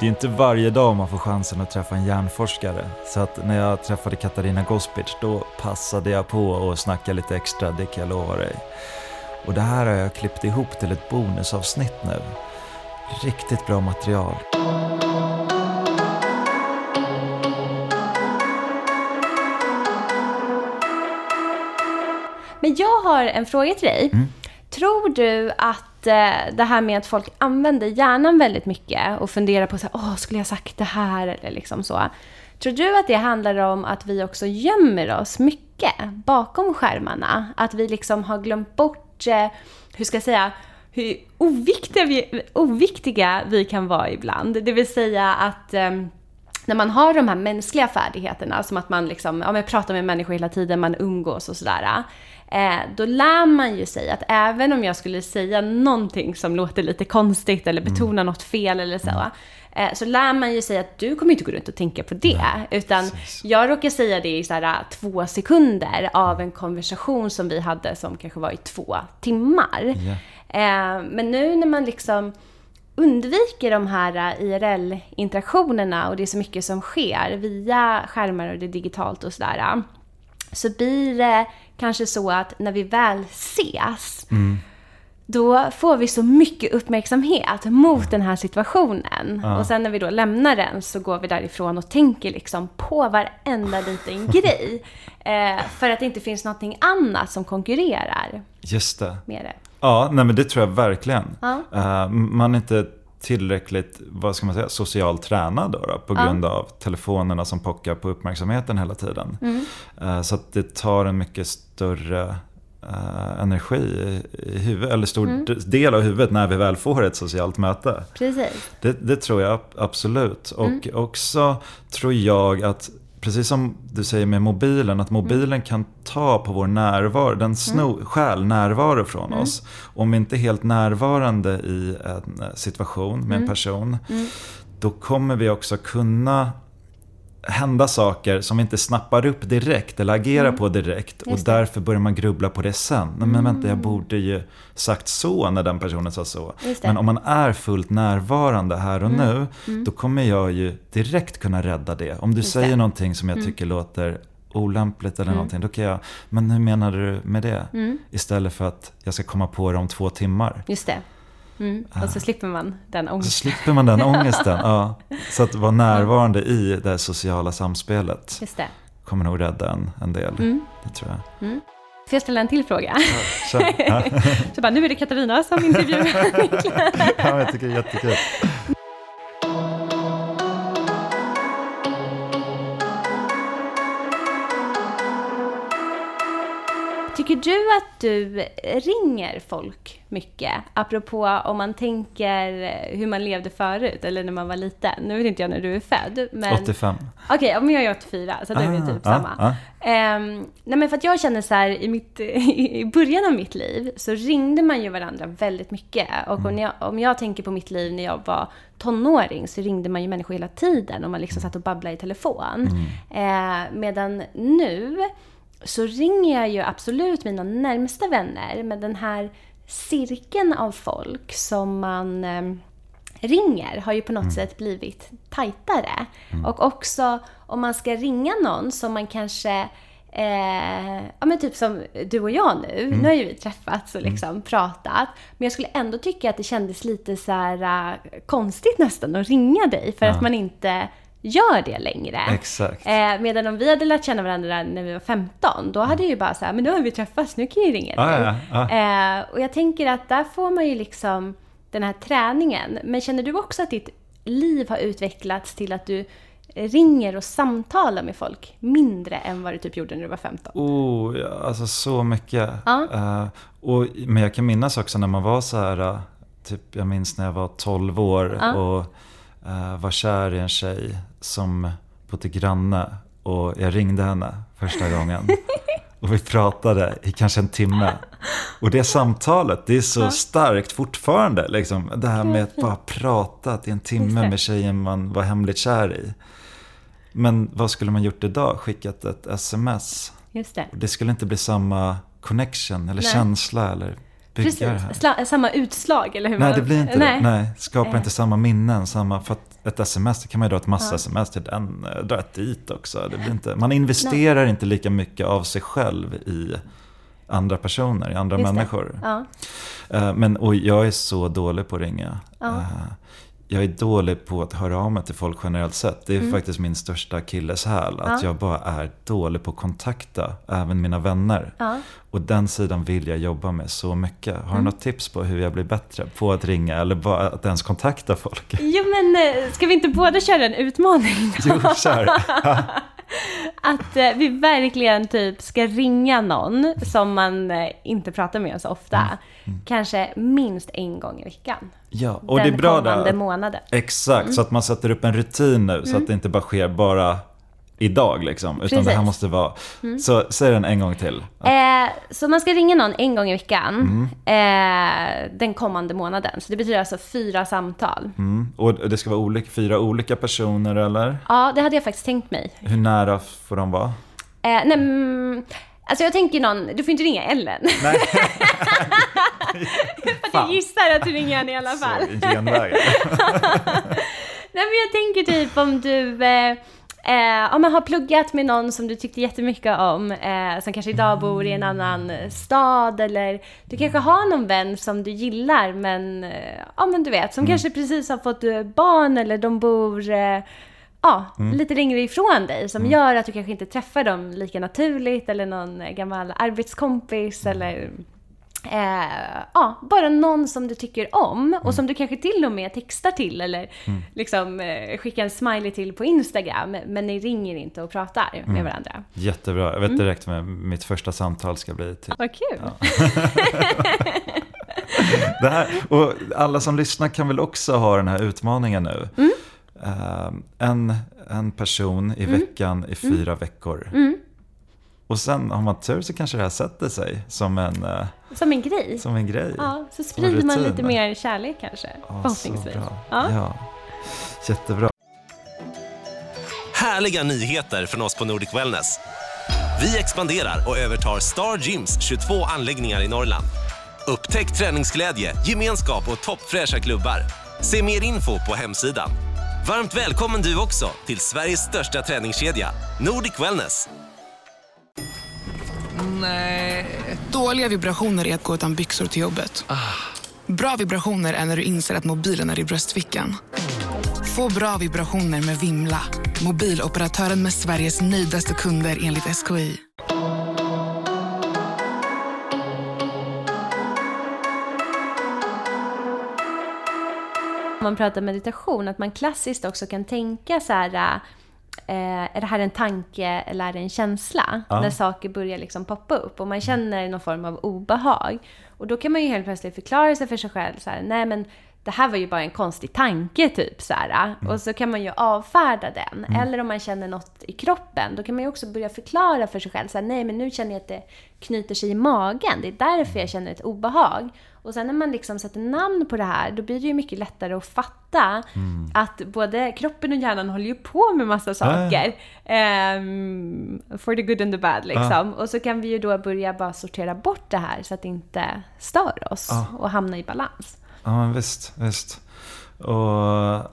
Det är inte varje dag man får chansen att träffa en hjärnforskare, så att när jag träffade Katarina Gospic då passade jag på att snacka lite extra, det kan jag lova dig. Och det här har jag klippt ihop till ett bonusavsnitt nu. Riktigt bra material. Men jag har en fråga till dig. Mm. Tror du att eh, det här med att folk använder hjärnan väldigt mycket och funderar på så här, åh, skulle jag sagt det här eller liksom så. Tror du att det handlar om att vi också gömmer oss mycket bakom skärmarna? Att vi liksom har glömt bort, eh, hur ska jag säga, hur oviktiga vi, oviktiga vi kan vara ibland. Det vill säga att eh, när man har de här mänskliga färdigheterna, som att man liksom, ja, men pratar med människor hela tiden, man umgås och sådär. Eh, då lär man ju sig att även om jag skulle säga någonting som låter lite konstigt eller betona mm. något fel eller så, eh, så lär man ju sig att du kommer inte gå runt och tänka på det. Nej, utan precis. jag råkar säga det i så här, två sekunder av en konversation som vi hade som kanske var i två timmar. Yeah. Eh, men nu när man liksom undviker de här IRL-interaktionerna och det är så mycket som sker via skärmar och det digitalt och sådär. Så blir det kanske så att när vi väl ses, mm. då får vi så mycket uppmärksamhet mot den här situationen. Ja. Och sen när vi då lämnar den så går vi därifrån och tänker liksom på varenda liten grej. Eh, för att det inte finns någonting annat som konkurrerar. Just det. Med det. Ja, nej men det tror jag verkligen. Ja. Uh, man inte tillräckligt, vad ska man säga, socialt tränad då, då på grund ja. av telefonerna som pockar på uppmärksamheten hela tiden. Mm. Uh, så att det tar en mycket större uh, energi i, i huvudet, eller stor mm. del av huvudet när vi väl får ett socialt möte. Precis. Det, det tror jag absolut. Och mm. också tror jag att precis som du säger med mobilen, att mobilen mm. kan ta på vår närvaro, den sno, mm. stjäl närvaro från mm. oss. Om vi inte är helt närvarande i en situation med en mm. person, mm. då kommer vi också kunna hända saker som vi inte snappar upp direkt eller agerar mm. på direkt och därför börjar man grubbla på det sen. Men mm. vänta, jag borde ju sagt så när den personen sa så. Men om man är fullt närvarande här och mm. nu, mm. då kommer jag ju direkt kunna rädda det. Om du Just säger det. någonting som jag mm. tycker låter olämpligt eller mm. någonting, då kan jag, men hur menar du med det? Istället för att jag ska komma på det om två timmar. Just det. Mm. Och så slipper man den ångesten. Så slipper man den ångesten, ja. Så att vara närvarande i det sociala samspelet Just det. kommer nog rädda en, en del. Mm. Det tror jag. Mm. Får jag ställa en till fråga? Ja, så bara, nu är det Katarina som intervjuar ja, jag tycker det är jättekul. Tycker du att du ringer folk mycket? Apropå om man tänker hur man levde förut, eller när man var liten. Nu vet inte jag när du är född. Men... 85. Okej, okay, men jag är 84, så då är vi ah, typ ah, samma. Ah. Um, nej men för att jag känner så här, i, mitt, i början av mitt liv så ringde man ju varandra väldigt mycket. Och mm. om, jag, om jag tänker på mitt liv när jag var tonåring så ringde man ju människor hela tiden och man liksom satt och babblade i telefon. Mm. Uh, medan nu så ringer jag ju absolut mina närmsta vänner, med den här cirkeln av folk som man eh, ringer har ju på något mm. sätt blivit tajtare. Mm. Och också om man ska ringa någon som man kanske Eh, ja men typ som du och jag nu. Mm. Nu har ju vi träffats och mm. liksom mm. pratat. Men jag skulle ändå tycka att det kändes lite så här, uh, konstigt nästan att ringa dig. För ja. att man inte gör det längre. Exakt. Eh, medan om vi hade lärt känna varandra när vi var 15, då hade jag ju bara så här, men nu har vi träffats, nu kan jag ringa dig. Ah, ja, ah. eh, och jag tänker att där får man ju liksom den här träningen. Men känner du också att ditt liv har utvecklats till att du ringer och samtalar med folk mindre än vad du typ gjorde när du var 15? Oh, ja, alltså så mycket. Ah. Uh, och, men jag kan minnas också när man var så här, uh, typ jag minns när jag var 12 år och uh, var kär i en tjej som bodde granne och jag ringde henne första gången. Och vi pratade i kanske en timme. Och det samtalet, det är så starkt fortfarande. Liksom. Det här med att bara prata i en timme med tjejen man var hemligt kär i. Men vad skulle man gjort idag? Skickat ett sms? Just det. Det skulle inte bli samma connection eller Nej. känsla eller Precis. här. Samma utslag, eller hur? Nej, det blir inte Nej. det. Nej, skapar Eh. inte samma minnen. Samma, för att ett sms, det kan man ju dra ett massa Ja. sms till den, eh, dra ett dit också. Det blir inte, man investerar inte lika mycket av sig själv i andra personer, i andra Just människor. Ja. Eh, Men, och jag är så dålig på att ringa. Ja. Jag är dålig på att höra av mig till folk generellt sett. Det är Mm. faktiskt min största akilleshäl. Att Ja. jag bara är dålig på att kontakta även mina vänner. Ja. Och den sidan vill jag jobba med så mycket. Har du Mm. något tips på hur jag blir bättre på att ringa eller bara att ens kontakta folk? Jo, men eh, ska vi inte båda köra en utmaning då? Jo, kör. Att eh, vi verkligen typ ska ringa någon som man eh, inte pratar med så ofta. Kanske minst en gång i veckan. Ja, och den det är bra där. månaden. Exakt, Mm. så att man sätter upp en rutin nu så att det inte bara sker bara idag liksom. Utan det här. Mm. måste vara... Så säg den en gång till. Eh, så man ska ringa någon en gång i veckan Mm. eh, den kommande månaden. Så det betyder alltså fyra samtal. Mm. Och det ska vara olika, fyra olika personer eller? Ja, det hade jag faktiskt tänkt mig. Hur nära får de vara? Eh, nej, mm, alltså jag tänker någon, du får inte ringa Ellen. Nej. För jag gissar att du ringer henne i alla fall. Så, genväg. Nej men jag tänker typ om du eh, om man har pluggat med någon som du tyckte jättemycket om, eh, som kanske idag bor i en annan stad eller du kanske har någon vän som du gillar men, eh, ja men du vet, som kanske precis har fått eh, barn eller de bor eh, Ja, lite längre ifrån dig som gör att du kanske inte träffar dem lika naturligt eller någon gammal arbetskompis eller Eh, ja, bara någon som du tycker om och som du kanske till och med textar till eller liksom eh, skickar en smiley till på Instagram. Men ni ringer inte och pratar med varandra. Jättebra. Jag Mm. vet direkt vad mitt första samtal ska bli till. Vad kul! Det här, och alla som lyssnar kan väl också ha den här utmaningen nu. Mm. Eh, en, en person i veckan i fyra veckor. Och sen har man tur så kanske det här sätter sig som en, eh, Som en grej. som en grej. Ja, så sprider man lite mer kärlek kanske. Ja, så förhoppningsvis. bra. Ja. Ja. Jättebra. Härliga nyheter från oss på Nordic Wellness. Vi expanderar och övertar Star Gyms 22 anläggningar i Norrland. Upptäck träningsglädje, gemenskap och toppfräscha klubbar. Se mer info på hemsidan. Varmt välkommen du också till Sveriges största träningskedja, Nordic Wellness. Nej. Dåliga vibrationer är att gå utan byxor till jobbet. Bra vibrationer är när du inser att mobilen är i bröstfickan. Få bra vibrationer med Vimla. Mobiloperatören med Sveriges nöjdaste kunder enligt SKI. Om man pratar meditation, att man klassiskt också kan tänka så här, eh, är det här en tanke eller är det en känsla? Ja. När saker börjar liksom poppa upp och man känner någon form av obehag. Och då kan man ju helt plötsligt förklara sig för sig själv så här, nej men det här var ju bara en konstig tanke typ så här. Och så kan man ju avfärda den. Eller om man känner något i kroppen, då kan man ju också börja förklara för sig själv så här, nej men nu känner jag att det knyter sig i magen. Det är därför jag känner ett obehag. Och sen när man liksom sätter namn på det här, då blir det ju mycket lättare att fatta att både kroppen och hjärnan håller ju på med massa saker. Ehm, for the good and the bad liksom. Och så kan vi ju då börja bara sortera bort det här så att det inte stör oss och hamna i balans. Ja, men visst, visst. Och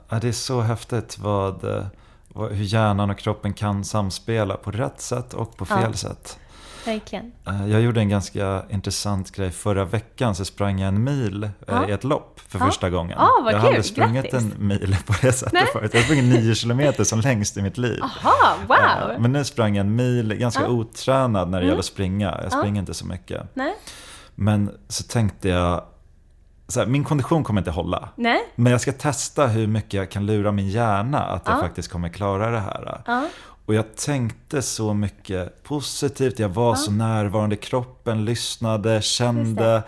ja, det är så häftigt vad, eh, vad, hur hjärnan och kroppen kan samspela på rätt sätt och på fel Ja. sätt. Verkligen. Eh, Jag gjorde en ganska intressant grej förra veckan, så sprang jag en mil eh, Ja. i ett lopp för Ja. första gången. Ja, vad jag aldrig sprungit Grattis. en mil på det sättet Nej. förut. Jag sprungit nio kilometer som längst i mitt liv. Aha, Eh, wow! Men nu sprang jag en mil, ganska Ja. Mm. otränad när det gäller att springa. Jag springer inte så mycket. Nej? Men så tänkte jag, här, min kondition kommer inte hålla. Nej? Men jag ska testa hur mycket jag kan lura min hjärna att jag Ja. faktiskt kommer klara det här. Ja. Och jag tänkte så mycket positivt, jag var så närvarande i kroppen, lyssnade, kände.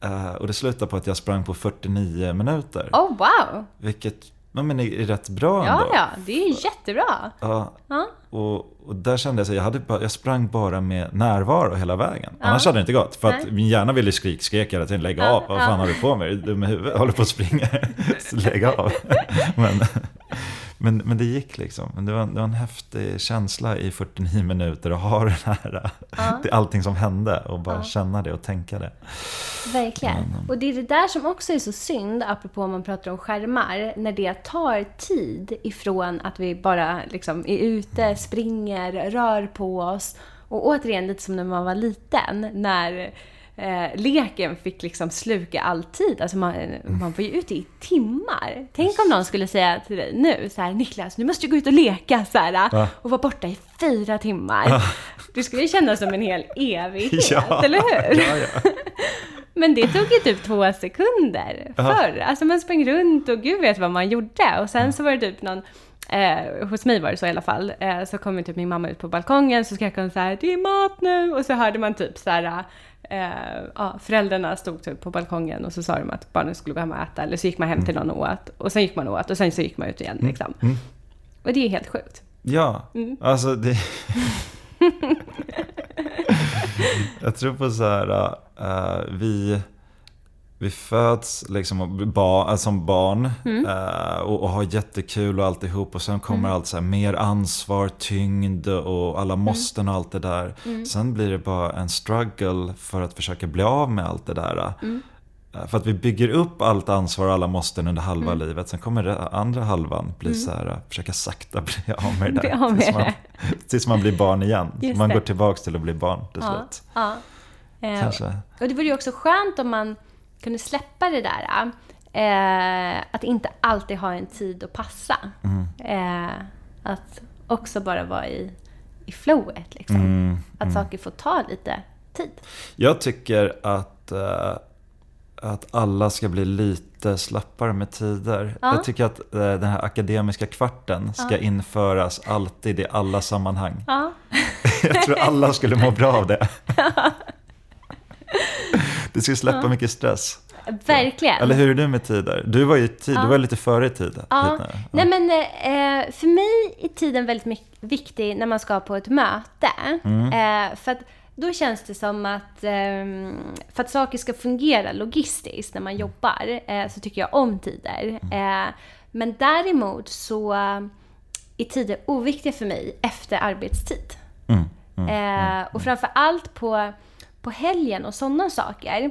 Eh, och det slutade på att jag sprang på 49 minuter. Oh, wow! Vilket ja, men är, är rätt bra Ja, ändå. ja, det är jättebra. Ja, Ja. och, och där kände jag så jag, hade jag sprang bara med närvaro hela vägen. Annars hade det inte gått. För att Nej. min hjärna ville skrik, skrek hela tiden, lägg Ja, av, vad ja. fan har du på med? Är du dum i huvudet? Håller på att springa. Lägg av. Men, Men, men det gick liksom. Det, var, det var en häftig känsla i 49 minuter att ha den här, ja. allting som hände och bara ja. känna det och tänka det. Verkligen. Men, och det är det där som också är så synd, apropå om man pratar om skärmar, när det tar tid ifrån att vi bara liksom är ute, springer, rör på oss. Och återigen lite som när man var liten, när eh, leken fick liksom sluka all tid. Alltså man, man var ju ute i timmar. Tänk om någon skulle säga till dig nu så här, Niklas, nu måste du gå ut och leka så här, ja. och vara borta i fyra timmar. Ja. Du skulle känna som en hel evighet, ja. eller hur? Men det tog ju typ två sekunder förr. Alltså man sprang runt och gud vet vad man gjorde. Och sen så var det typ någon Eh, hos mig var det så i alla fall. Eh, så kom typ min mamma ut på balkongen så skrek hon så här, det är mat nu! Och så hörde man typ så här, eh, ja, föräldrarna stod typ på balkongen och så sa de att barnen skulle gå hem och äta. Eller så gick man hem till någon och åt. Och sen gick man och åt och sen så gick man ut igen mm, liksom. Mm. Och det är helt sjukt. Ja, mm. alltså det... jag tror på så här, uh, vi vi föds liksom bar, som barn mm. uh, och, och, har jättekul och alltihop och sen kommer mm. allt så här, mer ansvar, tyngd och alla mm. måsten och allt det där. Mm. Sen blir det bara en struggle för att försöka bli av med allt det där. Uh, för att vi bygger upp allt ansvar och alla måsten under halva mm. livet. Sen kommer det andra halvan bli mm. så här, försöka sakta bli av med det där. tills, man, tills man blir barn igen. Man går tillbaka till att bli barn till ja. slut. Ja. Kanske. Och det vore ju också skönt om man kunde släppa det där. Eh, att inte alltid ha en tid att passa. Mm. Eh, att också bara vara i, i flowet. Liksom. Mm, att mm. saker får ta lite tid. Jag tycker att, eh, att alla ska bli lite slappare med tider. Ja. Jag tycker att eh, den här akademiska kvarten ska ja. införas alltid i alla sammanhang. Ja. Jag tror alla skulle må bra av det. Det skulle släppa ja. mycket stress. Verkligen. Eller hur är det med tider? Du var ju tid, ja. du var lite före i tiden. Ja. ja. Nej men eh, för mig är tiden väldigt viktig när man ska på ett möte. Mm. Eh, för att då känns det som att eh, för att saker ska fungera logistiskt när man mm. jobbar eh, så tycker jag om tider. Mm. Eh, men däremot så är tider oviktiga för mig efter arbetstid. Mm. Mm. mm. och framför allt på på helgen och sådana saker.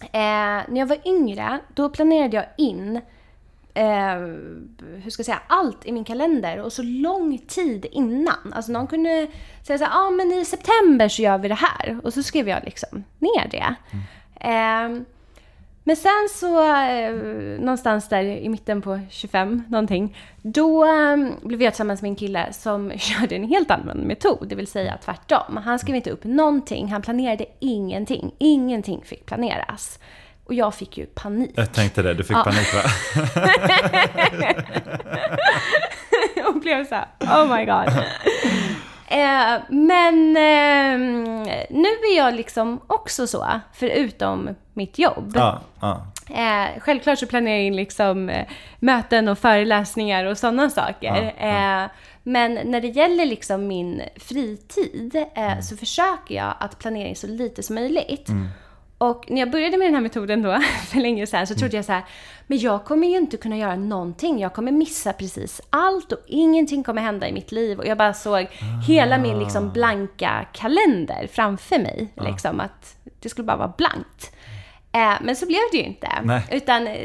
Eh, när jag var yngre, då planerade jag in eh, hur ska jag säga, allt i min kalender och så lång tid innan. Alltså någon kunde säga så ja ah, men i september så gör vi det här. Och så skrev jag liksom ner det. Mm. Eh, men sen så, eh, någonstans där i mitten på 25 någonting, då eh, blev jag tillsammans med en kille som körde en helt annan metod, det vill säga tvärtom. Han skrev inte upp någonting, han planerade ingenting. Ingenting fick planeras. Och jag fick ju panik. Jag tänkte det, du fick ja. panik va? och blev så här, oh my god. Eh, men eh, nu är jag liksom också så, förutom mitt jobb. Ja, ja. Eh, självklart så planerar jag in liksom, eh, möten och föreläsningar och sådana saker. Ja, eh, men när det gäller liksom min fritid mm. så försöker jag att planera in så lite som möjligt. Mm. Och när jag började med den här metoden då, för länge sedan, så trodde mm. jag så här, men jag kommer ju inte kunna göra någonting. Jag kommer missa precis allt och ingenting kommer hända i mitt liv. Och jag bara såg ah. hela min liksom blanka kalender framför mig. Ah. Liksom, att det skulle bara vara blankt. Eh, men så blev det ju inte. Nej. Utan eh,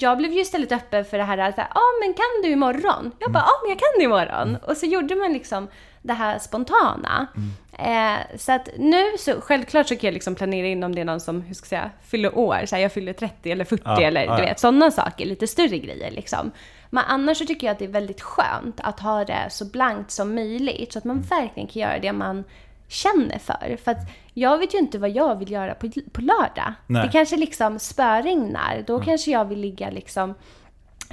jag blev ju istället öppen för det här, ja ah, men kan du imorgon? Jag bara, ja ah, men jag kan det imorgon. Mm. Och så gjorde man liksom det här spontana. Mm. Eh, så att nu så, självklart så kan jag liksom planera in om det är någon som, hur ska jag säga, fyller år. Så här, jag fyller 30 eller 40 ja, eller ja, du vet, sådana saker. Lite större grejer liksom. Men annars så tycker jag att det är väldigt skönt att ha det så blankt som möjligt. Så att man mm. verkligen kan göra det man känner för. För att jag vet ju inte vad jag vill göra på, på lördag. Nej. Det kanske liksom spöregnar. Då mm. kanske jag vill ligga liksom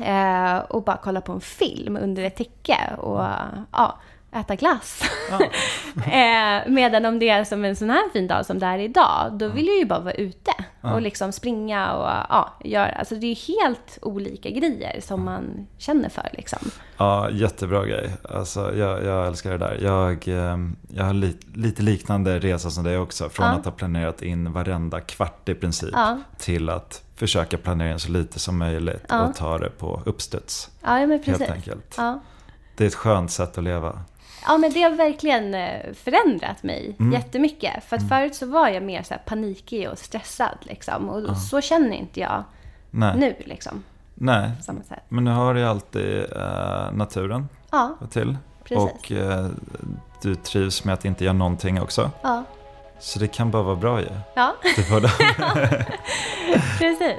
eh, och bara kolla på en film under ett täcke. Och ja, äta glass. Ja. eh, medan om det är som en sån här fin dag som det är idag, då vill jag ju bara vara ute. Och liksom springa och ja, göra. Alltså det är helt olika grejer som man känner för liksom. Ja, jättebra grej. Alltså, jag, jag älskar det där. Jag, eh, jag har li, lite liknande resa som dig också. Från Ja. att ha planerat in varenda kvart i princip Ja. till att försöka planera in så lite som möjligt och ta det på uppstuds. Ja, men Helt precis. enkelt. Ja. Det är ett skönt sätt att leva. Ja, men det har verkligen eh, förändrat mig Mm. jättemycket. För att förut så var jag mer så panikig och stressad liksom. Och så känner inte jag Nej, nu liksom. Nej. På samma sätt. men nu har du ju alltid eh, naturen Ja, till. Precis. Och eh, du trivs med att inte göra någonting också. ja, Så det kan bara vara bra ju. ja, Du får det. precis.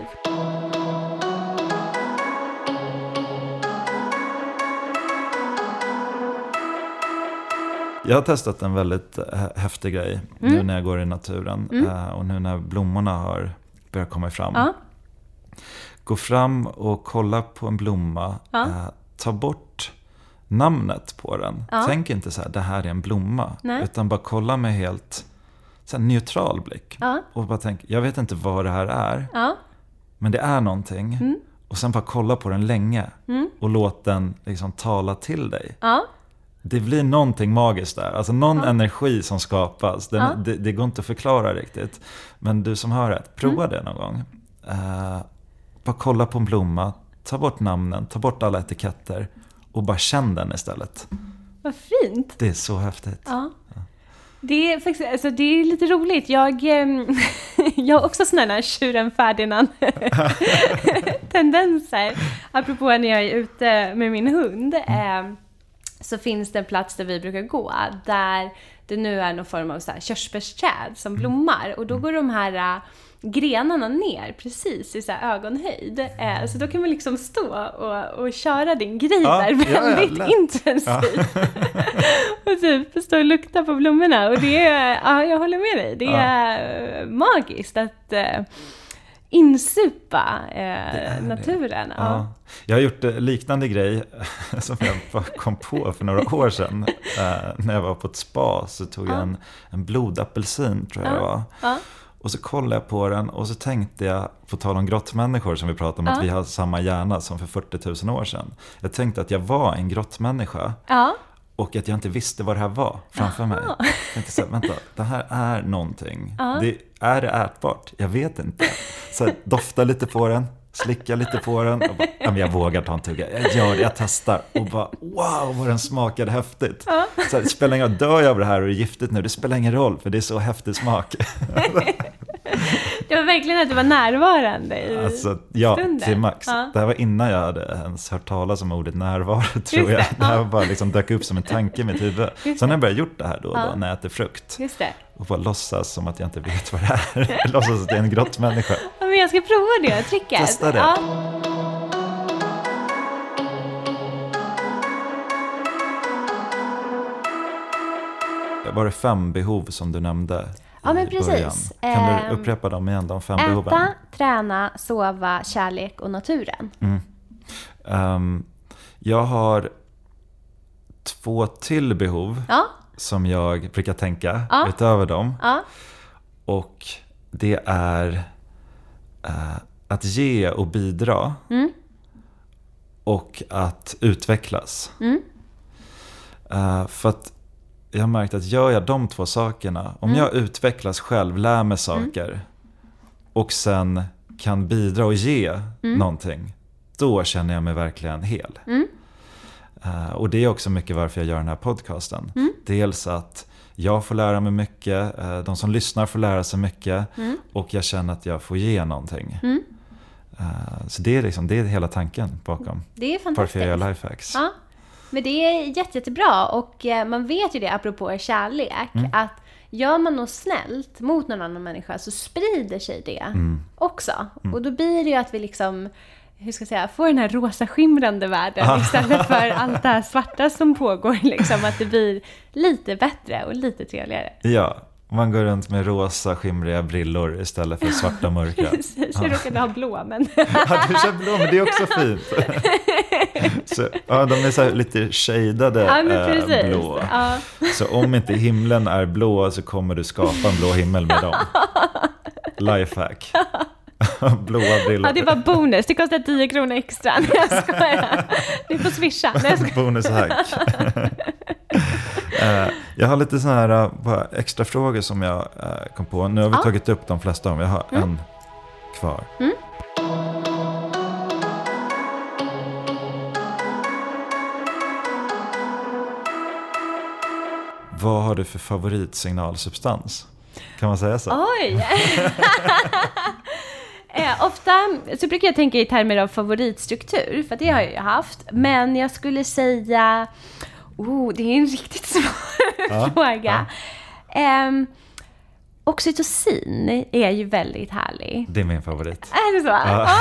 Jag har testat en väldigt häftig grej Mm. nu när jag går i naturen. eh, Och nu när blommorna har börjat komma fram. Ja, Gå fram och kolla på en blomma. Ja. eh, Ta bort namnet på den. Ja. Tänk inte så här, det här är en blomma. Nej. Utan bara kolla med helt så här, neutral blick. Och bara tänk, jag vet inte vad det här är. Men det är någonting. Mm. Och sen bara kolla på den länge. Och låt den liksom tala till dig. Ja, Det blir någonting magiskt där. Alltså någon energi som skapas. Den, Ja. det, det går inte att förklara riktigt. Men du som hör det, prova Mm. det någon gång. Eh, bara kolla på en blomma, ta bort namnen, ta bort alla etiketter och bara känn den istället. vad fint. Det är så häftigt. Ja. Det är, faktiskt, alltså det är lite roligt. Jag, ehm, jag har också sådana här tjuren Ferdinand tendenser. Apropå när jag är ute med min hund. ehm, så finns det en plats där vi brukar gå. Där det nu är någon form av så här körsbärsträd som blommar. Och då går de här äh, grenarna ner precis i så här ögonhöjd. Eh, så då kan man liksom stå och, och köra din grej Ja, där ja, ja, väldigt lätt. intensivt. och typ stå och lukta på blommorna. Och det är, ja jag håller med dig, det Ja. är eh, magiskt att eh, insupa eh, naturen. Ja. Ja. Jag har gjort eh, liknande grej som jag kom på för några år sedan. Eh, när jag var på ett spa så tog jag en, en blodapelsin tror jag det var. Ja. Och så kollade jag på den och så tänkte jag, på tal om grottmänniskor som vi pratade om, Ja. att vi har samma hjärna som för 40 000 år sedan. Jag tänkte att jag var en grottmänniska Ja. Och att jag inte visste vad det här var framför mig. Jag tänkte så här, vänta, det här är någonting. Det, är det ätbart? Jag vet inte. Så dofta lite på den, slicka lite på den och bara, men jag vågar ta en tugga. Jag gör det, jag testar och bara wow vad den smakade häftigt. Så här, det spelar ingen roll, dör jag av det här och det är giftigt nu, det spelar ingen roll för det är så häftig smak. Det var verkligen att du var närvarande i Alltså, ja, stunden. till max. Ja. Det här var innan jag hade ens hört talas om ordet närvaro, tror det, jag. Det här ja. bara liksom dök upp som en tanke i mitt huvud. Just Sen har jag börjat gjort det här då och då Ja. när jag äter frukt. Just det. Och bara låtsas som att jag inte vet vad det är. Låtsas att jag är en grottmänniska. Ja, men jag ska prova det tricket. Testa det. Ja. Var det fem behov som du nämnde Ja, men precis. början? Kan du Ehm, upprepa dem igen, de fem behoven? Äta, träna, sova, kärlek och naturen. Ehm, jag har två till behov Ja, som jag brukar tänka Ja. utöver dem. ja, Och det är eh, att ge och bidra. Mm. Och att utvecklas. Mm. Eh, för att jag har märkt att gör jag de två sakerna, om Mm. jag utvecklas själv, lär mig saker och sen kan bidra och ge Mm. någonting, då känner jag mig verkligen hel. Mm. Eh, och det är också mycket varför jag gör den här podcasten. Mm. Dels att jag får lära mig mycket, eh, de som lyssnar får lära sig mycket Mm. och jag känner att jag får ge någonting. Mm. Eh, så det är, liksom, det är hela tanken bakom det är fantastiskt. jag gör lifehacks. Ja, men det är jätte, jättebra och eh, man vet ju det apropå kärlek Mm. att gör man något snällt mot någon annan människa så sprider sig det Mm. också. Och då blir det ju att vi liksom hur ska jag säga, får den här rosa skimrande världen istället för allt det här svarta som pågår. Liksom, att det blir lite bättre och lite trevligare. Ja, man går runt med rosa skimriga brillor istället för svarta mörka. Precis, jag råkade ha blå men... Ja, du kör blå, men det är också fint. Så, ja, de är så lite shadade ja eh, blå. Ja, Så om inte himlen är blå så kommer du skapa en blå himmel med dem. Lifehack. Blåa brillor. Ja, det var bonus. Det kostar 10 kronor extra. Nej, jag skojar. Du får swisha. Nej, jag skojar. Bonushack. Eh, jag har lite sådana här eh, bara extra frågor som jag eh, kom på. Nu har vi Ja. tagit upp de flesta av dem. Jag har en kvar. Vad har du för favoritsignalsubstans? Kan man säga så? Oj! eh, ofta så brukar jag tänka i termer av favoritstruktur, för det har jag ju haft. Men jag skulle säga... Oh, det är en riktigt svår Ja, fråga. Ehm, oxytocin är ju väldigt härlig. Det är min favorit. Är det så? Ja.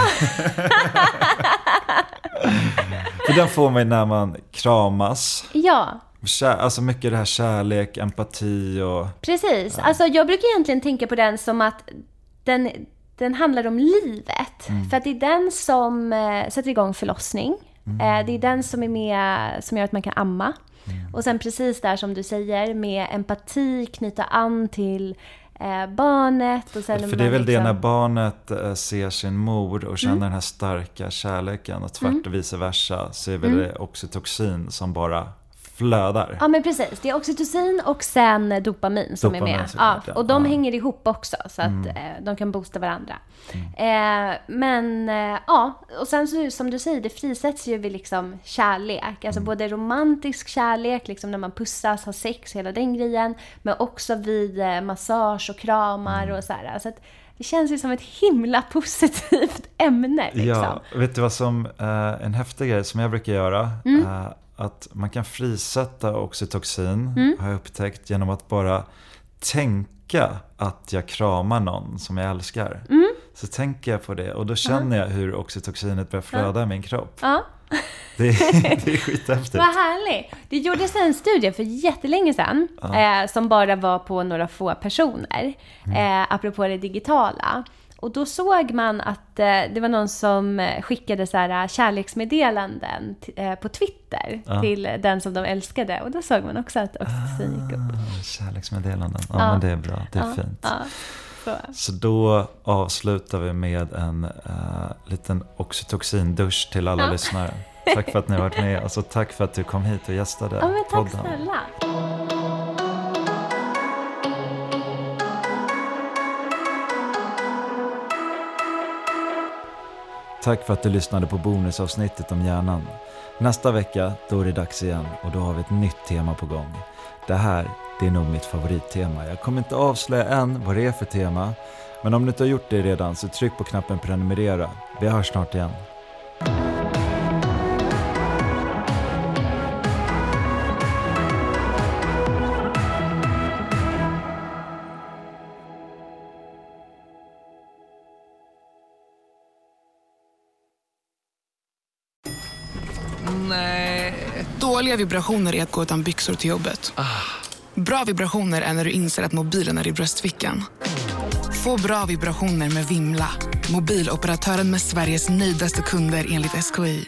För den får mig när man kramas. ja. Kär, alltså mycket det här kärlek, empati och... Precis. Alltså, jag brukar egentligen tänka på den som att den, den handlar om livet. För att det är den som eh, sätter igång förlossning. Eh, det är den som är med, som gör att man kan amma. Och sen precis där som du säger, med empati, knyta an till eh, barnet. Och sen För det är väl det liksom- när barnet eh, ser sin mor och känner Mm. den här starka kärleken och tvärt och vice versa så är väl Mm. det oxytocin som bara flödar. Ja men precis, det är oxytocin och sen dopamin som Dopamin är med. Ja, och de Ja. hänger ihop också så att eh, de kan boosta varandra. Eh, men eh, ja, och sen så som du säger, det frisätts ju vid liksom kärlek. Alltså både romantisk kärlek, liksom när man pussas, har sex, hela den grejen. Men också vid eh, massage och kramar och så här. Så att det känns ju som ett himla positivt ämne liksom. Ja, vet du vad som eh, en häftig grej som jag brukar göra? Mm. Eh, att man kan frisätta oxytocin Mm. har jag upptäckt genom att bara tänka att jag kramar någon som jag älskar. Mm. Så tänker jag på det och då känner jag hur oxytocinet börjar flöda i min kropp. Det, är- det är skithäftigt. Vad härligt! Det gjordes en studie för jättelänge sedan eh, som bara var på några få personer, eh, apropå det digitala. Och då såg man att eh, det var någon som eh, skickade så här, kärleksmeddelanden t- eh, på Twitter till den som de älskade. Och då såg man också att oxytocin gick upp. Ah, Kärleksmeddelanden. Ja, Ja. men det är bra. Det är fint. Ja, så. Så då avslutar vi med en uh, liten oxytocindusch till alla lyssnare. Tack för att ni har varit med. Alltså, tack för att du kom hit och gästade Ja, men tack podden. snälla. Tack för att du lyssnade på bonusavsnittet om hjärnan. Nästa vecka, då är det dags igen och då har vi ett nytt tema på gång. Det här, det är nog mitt favorittema. Jag kommer inte avslöja än vad det är för tema, men om du inte har gjort det redan så tryck på knappen prenumerera. Vi hörs snart igen. Dåliga vibrationer är att gå utan byxor till jobbet. Bra vibrationer är när du inser att mobilen är i bröstfickan. Få bra vibrationer med Vimla. Mobiloperatören med Sveriges nöjdaste kunder enligt SKI.